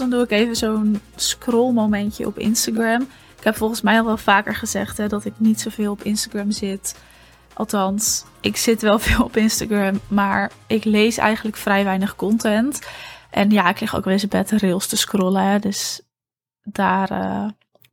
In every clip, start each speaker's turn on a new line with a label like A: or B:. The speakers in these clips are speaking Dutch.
A: dan doe ik even zo'n scrollmomentje op Instagram. Ik heb volgens mij al wel vaker gezegd hè, dat ik niet zoveel op Instagram zit. Althans, ik zit wel veel op Instagram, maar ik lees eigenlijk vrij weinig content. En ja, ik lig ook wel eens in bed rails te scrollen. Hè, dus daar uh,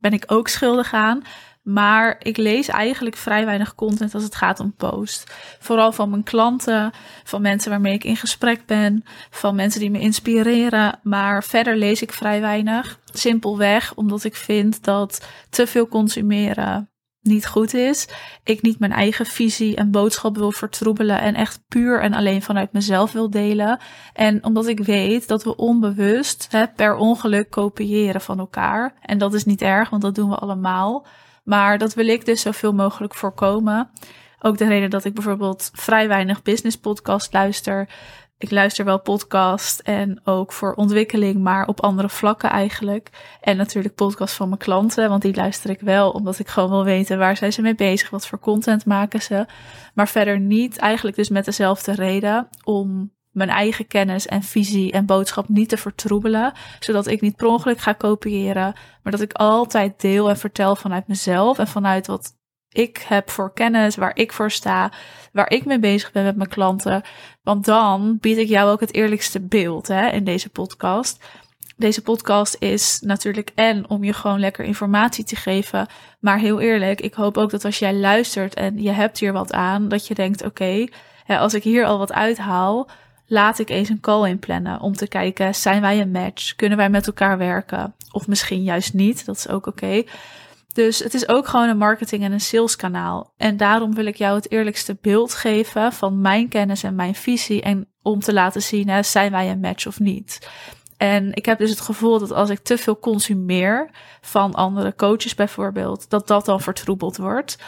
A: ben ik ook schuldig aan. Maar ik lees eigenlijk vrij weinig content als het gaat om post. Vooral van mijn klanten, van mensen waarmee ik in gesprek ben, van mensen die me inspireren. Maar verder lees ik vrij weinig. Simpelweg omdat ik vind dat te veel consumeren niet goed is. Ik niet mijn eigen visie en boodschap wil vertroebelen en echt puur en alleen vanuit mezelf wil delen. En omdat ik weet dat we onbewust hè, per ongeluk kopiëren van elkaar. En dat is niet erg, want dat doen we allemaal. Maar dat wil ik dus zoveel mogelijk voorkomen. Ook de reden dat ik bijvoorbeeld vrij weinig business podcast luister. Ik luister wel podcast en ook voor ontwikkeling, maar op andere vlakken eigenlijk. En natuurlijk podcast van mijn klanten, want die luister ik wel, omdat ik gewoon wil weten waar zijn ze mee bezig, wat voor content maken ze. Maar verder niet eigenlijk dus met dezelfde reden om mijn eigen kennis en visie en boodschap niet te vertroebelen, zodat ik niet per ongeluk ga kopiëren, maar dat ik altijd deel en vertel vanuit mezelf en vanuit wat ik heb voor kennis, waar ik voor sta, waar ik mee bezig ben met mijn klanten. Want dan bied ik jou ook het eerlijkste beeld hè, in deze podcast. Deze podcast is natuurlijk en om je gewoon lekker informatie te geven. Maar heel eerlijk, ik hoop ook dat als jij luistert en je hebt hier wat aan, dat je denkt: oké, als ik hier al wat uithaal, laat ik eens een call inplannen om te kijken, zijn wij een match? Kunnen wij met elkaar werken? Of misschien juist niet, dat is ook oké. Dus het is ook gewoon een marketing en een saleskanaal. En daarom wil ik jou het eerlijkste beeld geven van mijn kennis en mijn visie. En om te laten zien, hè, zijn wij een match of niet? En ik heb dus het gevoel dat als ik te veel consumeer van andere coaches bijvoorbeeld, dat dat dan vertroebeld wordt.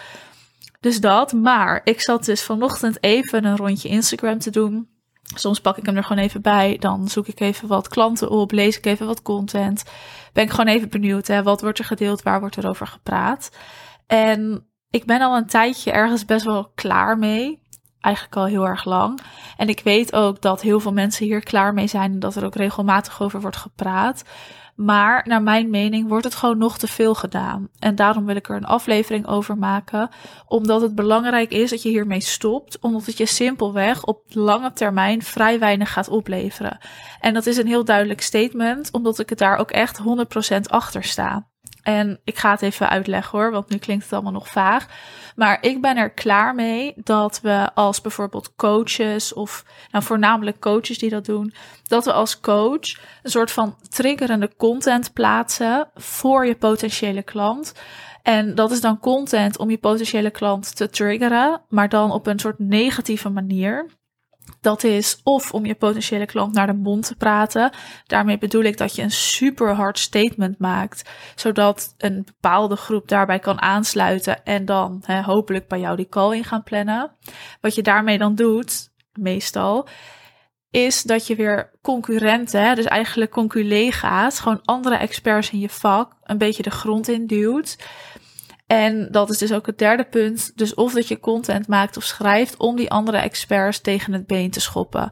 A: Dus dat, maar ik zat dus vanochtend even een rondje Instagram te doen. Soms pak ik hem er gewoon even bij. Dan zoek ik even wat klanten op. Lees ik even wat content. Ben ik gewoon even benieuwd. Hè, wat wordt er gedeeld? Waar wordt er over gepraat? En ik ben al een tijdje ergens best wel klaar mee. Eigenlijk al heel erg lang. En ik weet ook dat heel veel mensen hier klaar mee zijn. En dat er ook regelmatig over wordt gepraat. Maar naar mijn mening wordt het gewoon nog te veel gedaan. En daarom wil ik er een aflevering over maken. Omdat het belangrijk is dat je hiermee stopt. Omdat het je simpelweg op lange termijn vrij weinig gaat opleveren. En dat is een heel duidelijk statement. Omdat ik het daar ook echt 100% achter sta. En ik ga het even uitleggen hoor, want nu klinkt het allemaal nog vaag. Maar ik ben er klaar mee dat we als bijvoorbeeld coaches, of nou voornamelijk coaches die dat doen, dat we als coach een soort van triggerende content plaatsen voor je potentiële klant. En dat is dan content om je potentiële klant te triggeren, maar dan op een soort negatieve manier. Dat is of om je potentiële klant naar de mond te praten. Daarmee bedoel ik dat je een super hard statement maakt, zodat een bepaalde groep daarbij kan aansluiten en dan hè, hopelijk bij jou die call in gaan plannen. Wat je daarmee dan doet, meestal, is dat je weer concurrenten, dus eigenlijk conculega's, gewoon andere experts in je vak, een beetje de grond in duwt. En dat is dus ook het derde punt. Dus of dat je content maakt of schrijft om die andere experts tegen het been te schoppen.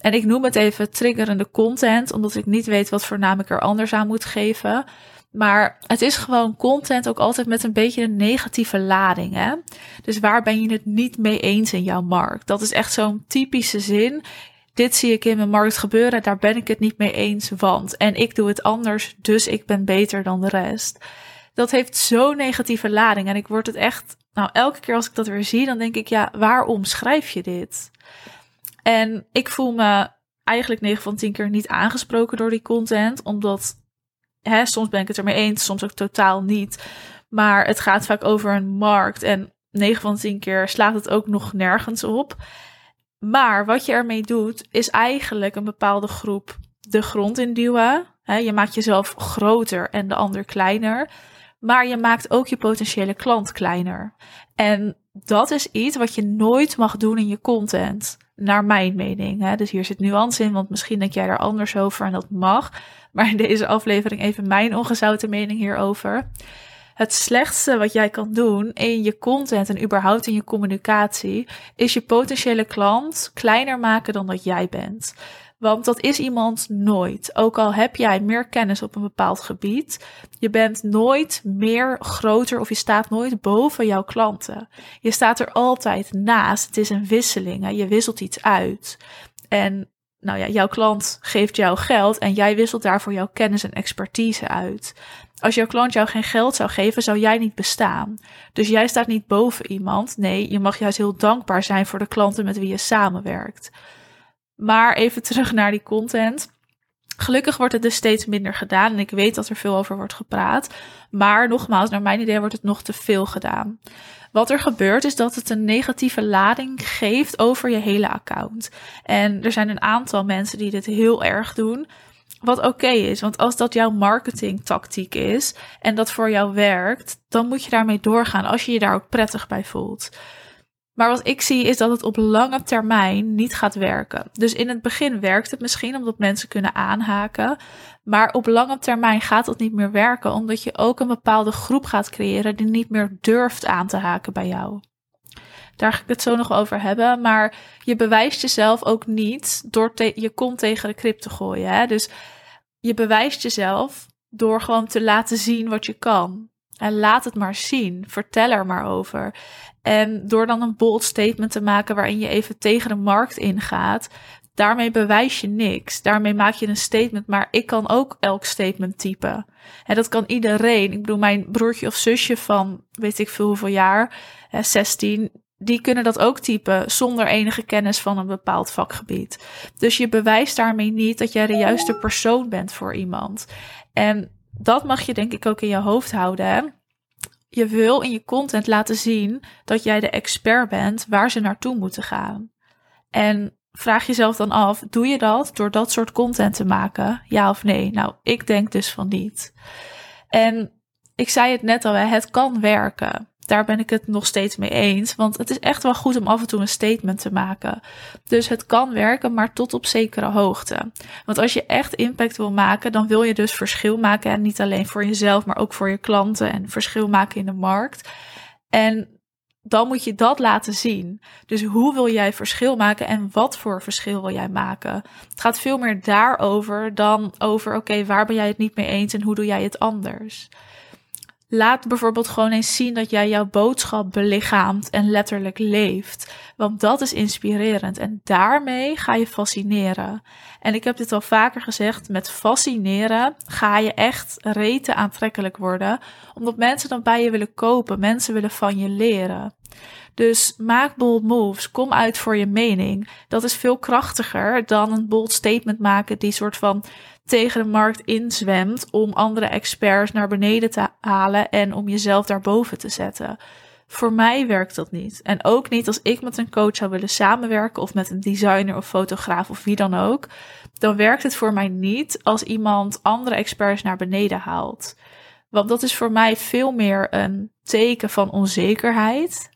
A: En ik noem het even triggerende content, omdat ik niet weet wat voor naam ik er anders aan moet geven. Maar het is gewoon content ook altijd met een beetje een negatieve lading. Hè? Dus waar ben je het niet mee eens in jouw markt? Dat is echt zo'n typische zin. Dit zie ik in mijn markt gebeuren, daar ben ik het niet mee eens, want. En ik doe het anders, dus ik ben beter dan de rest dat heeft zo'n negatieve lading. En ik word het echt, nou, elke keer als ik dat weer zie, dan denk ik, ja, waarom schrijf je dit? En ik voel me eigenlijk 9 van 10 keer niet aangesproken door die content, omdat hè, soms ben ik het ermee eens, soms ook totaal niet. Maar het gaat vaak over een markt en 9 van 10 keer slaat het ook nog nergens op. Maar wat je ermee doet, is eigenlijk een bepaalde groep de grond induwen. je maakt jezelf groter en de ander kleiner maar je maakt ook je potentiële klant kleiner. En dat is iets wat je nooit mag doen in je content, naar mijn mening. Hè? Dus hier zit nuance in, want misschien denk jij er anders over en dat mag. Maar in deze aflevering even mijn ongezouten mening hierover. Het slechtste wat jij kan doen in je content en überhaupt in je communicatie, is je potentiële klant kleiner maken dan dat jij bent. Want dat is iemand nooit. Ook al heb jij meer kennis op een bepaald gebied, je bent nooit meer groter of je staat nooit boven jouw klanten. Je staat er altijd naast. Het is een wisseling. Je wisselt iets uit. En nou ja, jouw klant geeft jou geld en jij wisselt daarvoor jouw kennis en expertise uit. Als jouw klant jou geen geld zou geven, zou jij niet bestaan. Dus jij staat niet boven iemand. Nee, je mag juist heel dankbaar zijn voor de klanten met wie je samenwerkt. Maar even terug naar die content. Gelukkig wordt het dus steeds minder gedaan en ik weet dat er veel over wordt gepraat. Maar nogmaals, naar mijn idee wordt het nog te veel gedaan. Wat er gebeurt is dat het een negatieve lading geeft over je hele account. En er zijn een aantal mensen die dit heel erg doen. Wat oké is, want als dat jouw marketingtactiek is en dat voor jou werkt, dan moet je daarmee doorgaan als je je daar ook prettig bij voelt. Maar wat ik zie is dat het op lange termijn niet gaat werken. Dus in het begin werkt het misschien omdat mensen kunnen aanhaken. Maar op lange termijn gaat dat niet meer werken, omdat je ook een bepaalde groep gaat creëren die niet meer durft aan te haken bij jou. Daar ga ik het zo nog over hebben. Maar je bewijst jezelf ook niet door je kont tegen de krip te gooien. Hè? Dus je bewijst jezelf door gewoon te laten zien wat je kan. En laat het maar zien. Vertel er maar over. En door dan een bold statement te maken waarin je even tegen de markt ingaat, daarmee bewijs je niks. Daarmee maak je een statement, maar ik kan ook elk statement typen. En dat kan iedereen. Ik bedoel, mijn broertje of zusje van weet ik veel hoeveel jaar, 16, die kunnen dat ook typen zonder enige kennis van een bepaald vakgebied. Dus je bewijst daarmee niet dat jij de juiste persoon bent voor iemand. En dat mag je denk ik ook in je hoofd houden. Je wil in je content laten zien dat jij de expert bent waar ze naartoe moeten gaan. En vraag jezelf dan af: doe je dat door dat soort content te maken? Ja of nee? Nou, ik denk dus van niet. En ik zei het net al, het kan werken daar ben ik het nog steeds mee eens. Want het is echt wel goed om af en toe een statement te maken. Dus het kan werken, maar tot op zekere hoogte. Want als je echt impact wil maken, dan wil je dus verschil maken. En niet alleen voor jezelf, maar ook voor je klanten. En verschil maken in de markt. En dan moet je dat laten zien. Dus hoe wil jij verschil maken en wat voor verschil wil jij maken? Het gaat veel meer daarover dan over: oké, waar ben jij het niet mee eens en hoe doe jij het anders? Laat bijvoorbeeld gewoon eens zien dat jij jouw boodschap belichaamt en letterlijk leeft. Want dat is inspirerend en daarmee ga je fascineren. En ik heb dit al vaker gezegd, met fascineren ga je echt rete aantrekkelijk worden, omdat mensen dan bij je willen kopen, mensen willen van je leren. Dus maak bold moves, kom uit voor je mening. Dat is veel krachtiger dan een bold statement maken die soort van tegen de markt inzwemt om andere experts naar beneden te halen en om jezelf daarboven te zetten. Voor mij werkt dat niet. En ook niet als ik met een coach zou willen samenwerken of met een designer of fotograaf of wie dan ook. Dan werkt het voor mij niet als iemand andere experts naar beneden haalt. Want dat is voor mij veel meer een teken van onzekerheid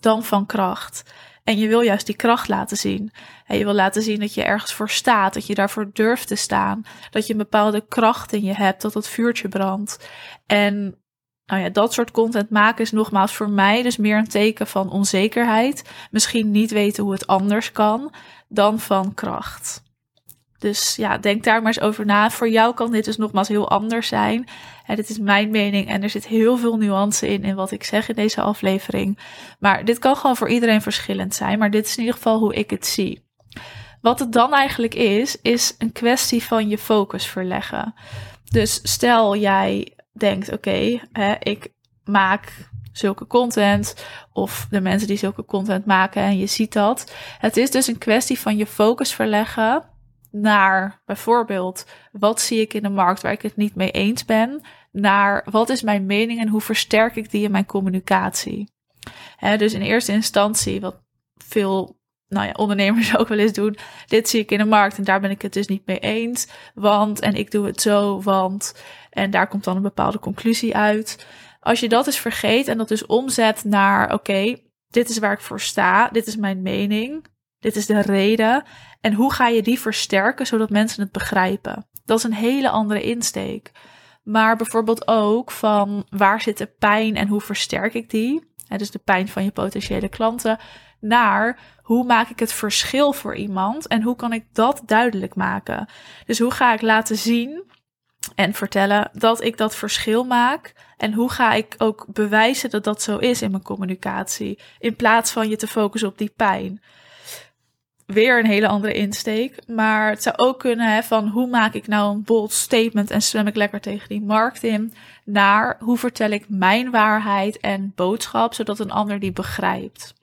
A: dan van kracht. En je wil juist die kracht laten zien. En je wil laten zien dat je ergens voor staat, dat je daarvoor durft te staan, dat je een bepaalde kracht in je hebt, dat dat vuurtje brandt. En nou ja, dat soort content maken is nogmaals voor mij dus meer een teken van onzekerheid. Misschien niet weten hoe het anders kan dan van kracht. Dus ja, denk daar maar eens over na. Voor jou kan dit dus nogmaals heel anders zijn. En dit is mijn mening en er zit heel veel nuance in in wat ik zeg in deze aflevering. Maar dit kan gewoon voor iedereen verschillend zijn. Maar dit is in ieder geval hoe ik het zie. Wat het dan eigenlijk is, is een kwestie van je focus verleggen. Dus stel jij denkt: oké, ik maak zulke content of de mensen die zulke content maken en je ziet dat. Het is dus een kwestie van je focus verleggen naar bijvoorbeeld wat zie ik in de markt waar ik het niet mee eens ben, naar wat is mijn mening en hoe versterk ik die in mijn communicatie. dus in eerste instantie, wat veel nou ja, ondernemers ook wel eens doen, dit zie ik in de markt en daar ben ik het dus niet mee eens, want en ik doe het zo, want en daar komt dan een bepaalde conclusie uit. Als je dat eens vergeet en dat dus omzet naar oké, dit is waar ik voor sta, dit is mijn mening, dit is de reden. En hoe ga je die versterken zodat mensen het begrijpen? Dat is een hele andere insteek. Maar bijvoorbeeld ook van waar zit de pijn en hoe versterk ik die? dus de pijn van je potentiële klanten. naar hoe maak ik het verschil voor iemand en hoe kan ik dat duidelijk maken. Dus hoe ga ik laten zien en vertellen dat ik dat verschil maak en hoe ga ik ook bewijzen dat dat zo is in mijn communicatie in plaats van je te focussen op die pijn weer een hele andere insteek. Maar het zou ook kunnen hè, van hoe maak ik nou een bold statement en zwem ik lekker tegen die markt in. Naar hoe vertel ik mijn waarheid en boodschap zodat een ander die begrijpt.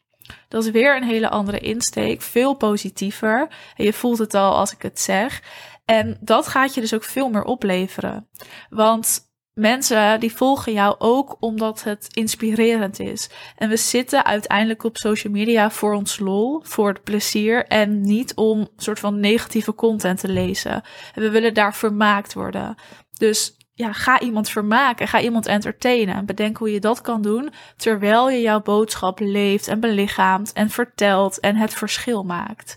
A: Dat is weer een hele andere insteek, veel positiever. En je voelt het al als ik het zeg. En dat gaat je dus ook veel meer opleveren. Want mensen die volgen jou ook omdat het inspirerend is. En we zitten uiteindelijk op social media voor ons lol, voor het plezier en niet om soort van negatieve content te lezen. En we willen daar vermaakt worden. Dus ja, ga iemand vermaken, ga iemand entertainen en bedenk hoe je dat kan doen terwijl je jouw boodschap leeft en belichaamt en vertelt en het verschil maakt.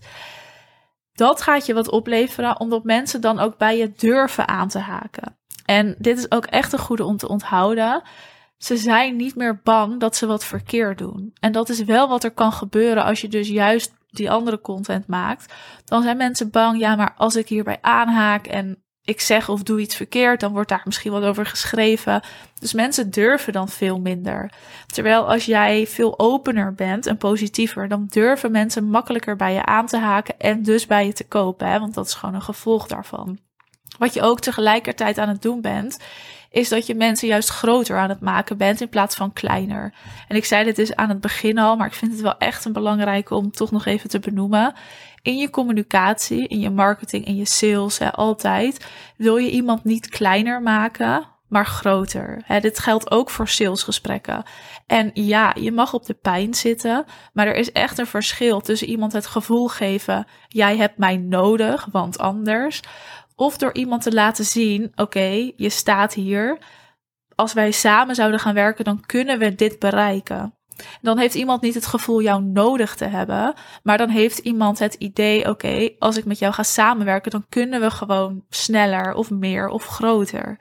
A: Dat gaat je wat opleveren omdat mensen dan ook bij je durven aan te haken. En dit is ook echt een goede om te onthouden. Ze zijn niet meer bang dat ze wat verkeerd doen. En dat is wel wat er kan gebeuren als je dus juist die andere content maakt. Dan zijn mensen bang, ja, maar als ik hierbij aanhaak en ik zeg of doe iets verkeerd, dan wordt daar misschien wat over geschreven. Dus mensen durven dan veel minder. Terwijl als jij veel opener bent en positiever, dan durven mensen makkelijker bij je aan te haken en dus bij je te kopen. Hè? Want dat is gewoon een gevolg daarvan. Wat je ook tegelijkertijd aan het doen bent, is dat je mensen juist groter aan het maken bent in plaats van kleiner. En ik zei dit dus aan het begin al, maar ik vind het wel echt een belangrijke om toch nog even te benoemen. In je communicatie, in je marketing, in je sales, altijd wil je iemand niet kleiner maken, maar groter. Dit geldt ook voor salesgesprekken. En ja, je mag op de pijn zitten, maar er is echt een verschil tussen iemand het gevoel geven: jij hebt mij nodig, want anders of door iemand te laten zien: oké, je staat hier. Als wij samen zouden gaan werken, dan kunnen we dit bereiken. Dan heeft iemand niet het gevoel jou nodig te hebben, maar dan heeft iemand het idee: oké, als ik met jou ga samenwerken, dan kunnen we gewoon sneller of meer of groter.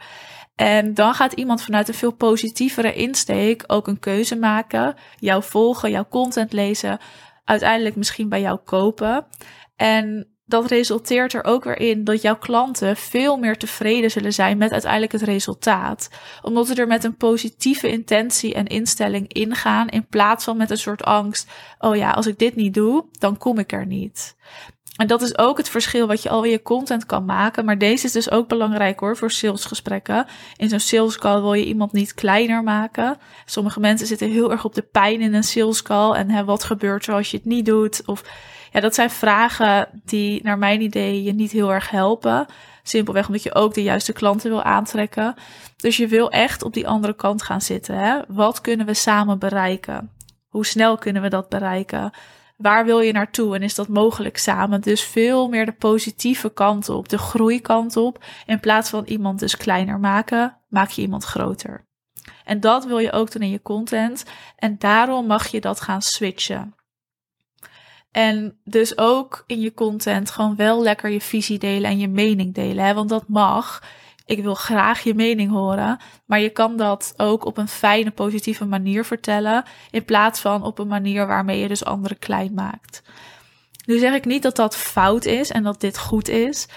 A: En dan gaat iemand vanuit een veel positievere insteek ook een keuze maken, jou volgen, jouw content lezen, uiteindelijk misschien bij jou kopen. En dat resulteert er ook weer in dat jouw klanten veel meer tevreden zullen zijn met uiteindelijk het resultaat. Omdat ze er met een positieve intentie en instelling ingaan, in plaats van met een soort angst: oh ja, als ik dit niet doe, dan kom ik er niet. En dat is ook het verschil wat je al in je content kan maken. Maar deze is dus ook belangrijk hoor voor salesgesprekken. In zo'n sales call wil je iemand niet kleiner maken. Sommige mensen zitten heel erg op de pijn in een sales call. En hè, wat gebeurt er als je het niet doet? Of ja, dat zijn vragen die naar mijn idee je niet heel erg helpen. Simpelweg omdat je ook de juiste klanten wil aantrekken. Dus je wil echt op die andere kant gaan zitten. Hè? Wat kunnen we samen bereiken? Hoe snel kunnen we dat bereiken? Waar wil je naartoe en is dat mogelijk samen? Dus veel meer de positieve kant op, de groeikant op. In plaats van iemand dus kleiner maken, maak je iemand groter. En dat wil je ook doen in je content. En daarom mag je dat gaan switchen. En dus ook in je content gewoon wel lekker je visie delen en je mening delen. Hè? Want dat mag. Ik wil graag je mening horen. Maar je kan dat ook op een fijne, positieve manier vertellen. In plaats van op een manier waarmee je dus anderen klein maakt. Nu zeg ik niet dat dat fout is en dat dit goed is.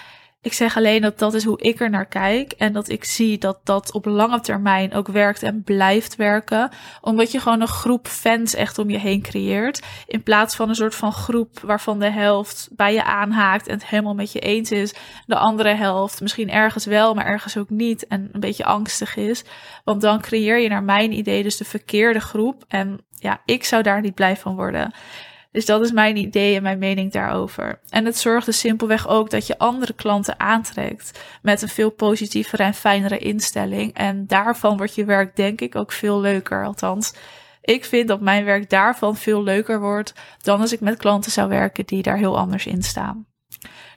A: Ik zeg alleen dat dat is hoe ik er naar kijk. En dat ik zie dat dat op lange termijn ook werkt en blijft werken. Omdat je gewoon een groep fans echt om je heen creëert. In plaats van een soort van groep waarvan de helft bij je aanhaakt en het helemaal met je eens is. De andere helft misschien ergens wel, maar ergens ook niet. En een beetje angstig is. Want dan creëer je naar mijn idee dus de verkeerde groep. En ja, ik zou daar niet blij van worden. Dus dat is mijn idee en mijn mening daarover. En het zorgt dus simpelweg ook dat je andere klanten aantrekt met een veel positievere en fijnere instelling. En daarvan wordt je werk denk ik ook veel leuker. Althans, ik vind dat mijn werk daarvan veel leuker wordt dan als ik met klanten zou werken die daar heel anders in staan.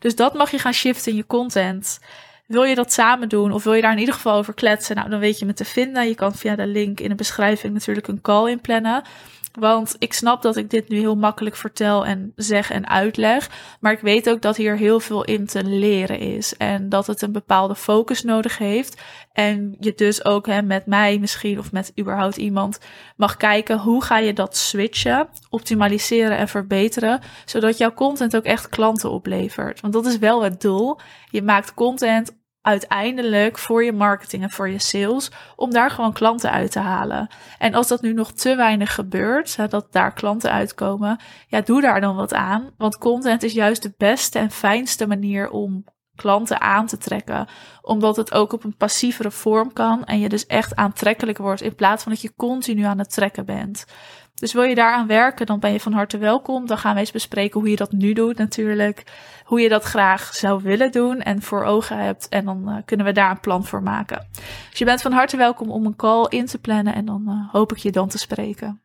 A: Dus dat mag je gaan shiften in je content. Wil je dat samen doen of wil je daar in ieder geval over kletsen? Nou, dan weet je me te vinden. Je kan via de link in de beschrijving natuurlijk een call inplannen. Want ik snap dat ik dit nu heel makkelijk vertel en zeg en uitleg. Maar ik weet ook dat hier heel veel in te leren is. En dat het een bepaalde focus nodig heeft. En je dus ook hè, met mij misschien of met überhaupt iemand mag kijken hoe ga je dat switchen, optimaliseren en verbeteren. Zodat jouw content ook echt klanten oplevert. Want dat is wel het doel. Je maakt content uiteindelijk voor je marketing en voor je sales om daar gewoon klanten uit te halen. En als dat nu nog te weinig gebeurt, dat daar klanten uitkomen, ja, doe daar dan wat aan. Want content is juist de beste en fijnste manier om klanten aan te trekken. Omdat het ook op een passievere vorm kan en je dus echt aantrekkelijk wordt in plaats van dat je continu aan het trekken bent. Dus wil je daaraan werken, dan ben je van harte welkom. Dan gaan we eens bespreken hoe je dat nu doet natuurlijk. Hoe je dat graag zou willen doen en voor ogen hebt. En dan uh, kunnen we daar een plan voor maken. Dus je bent van harte welkom om een call in te plannen en dan uh, hoop ik je dan te spreken.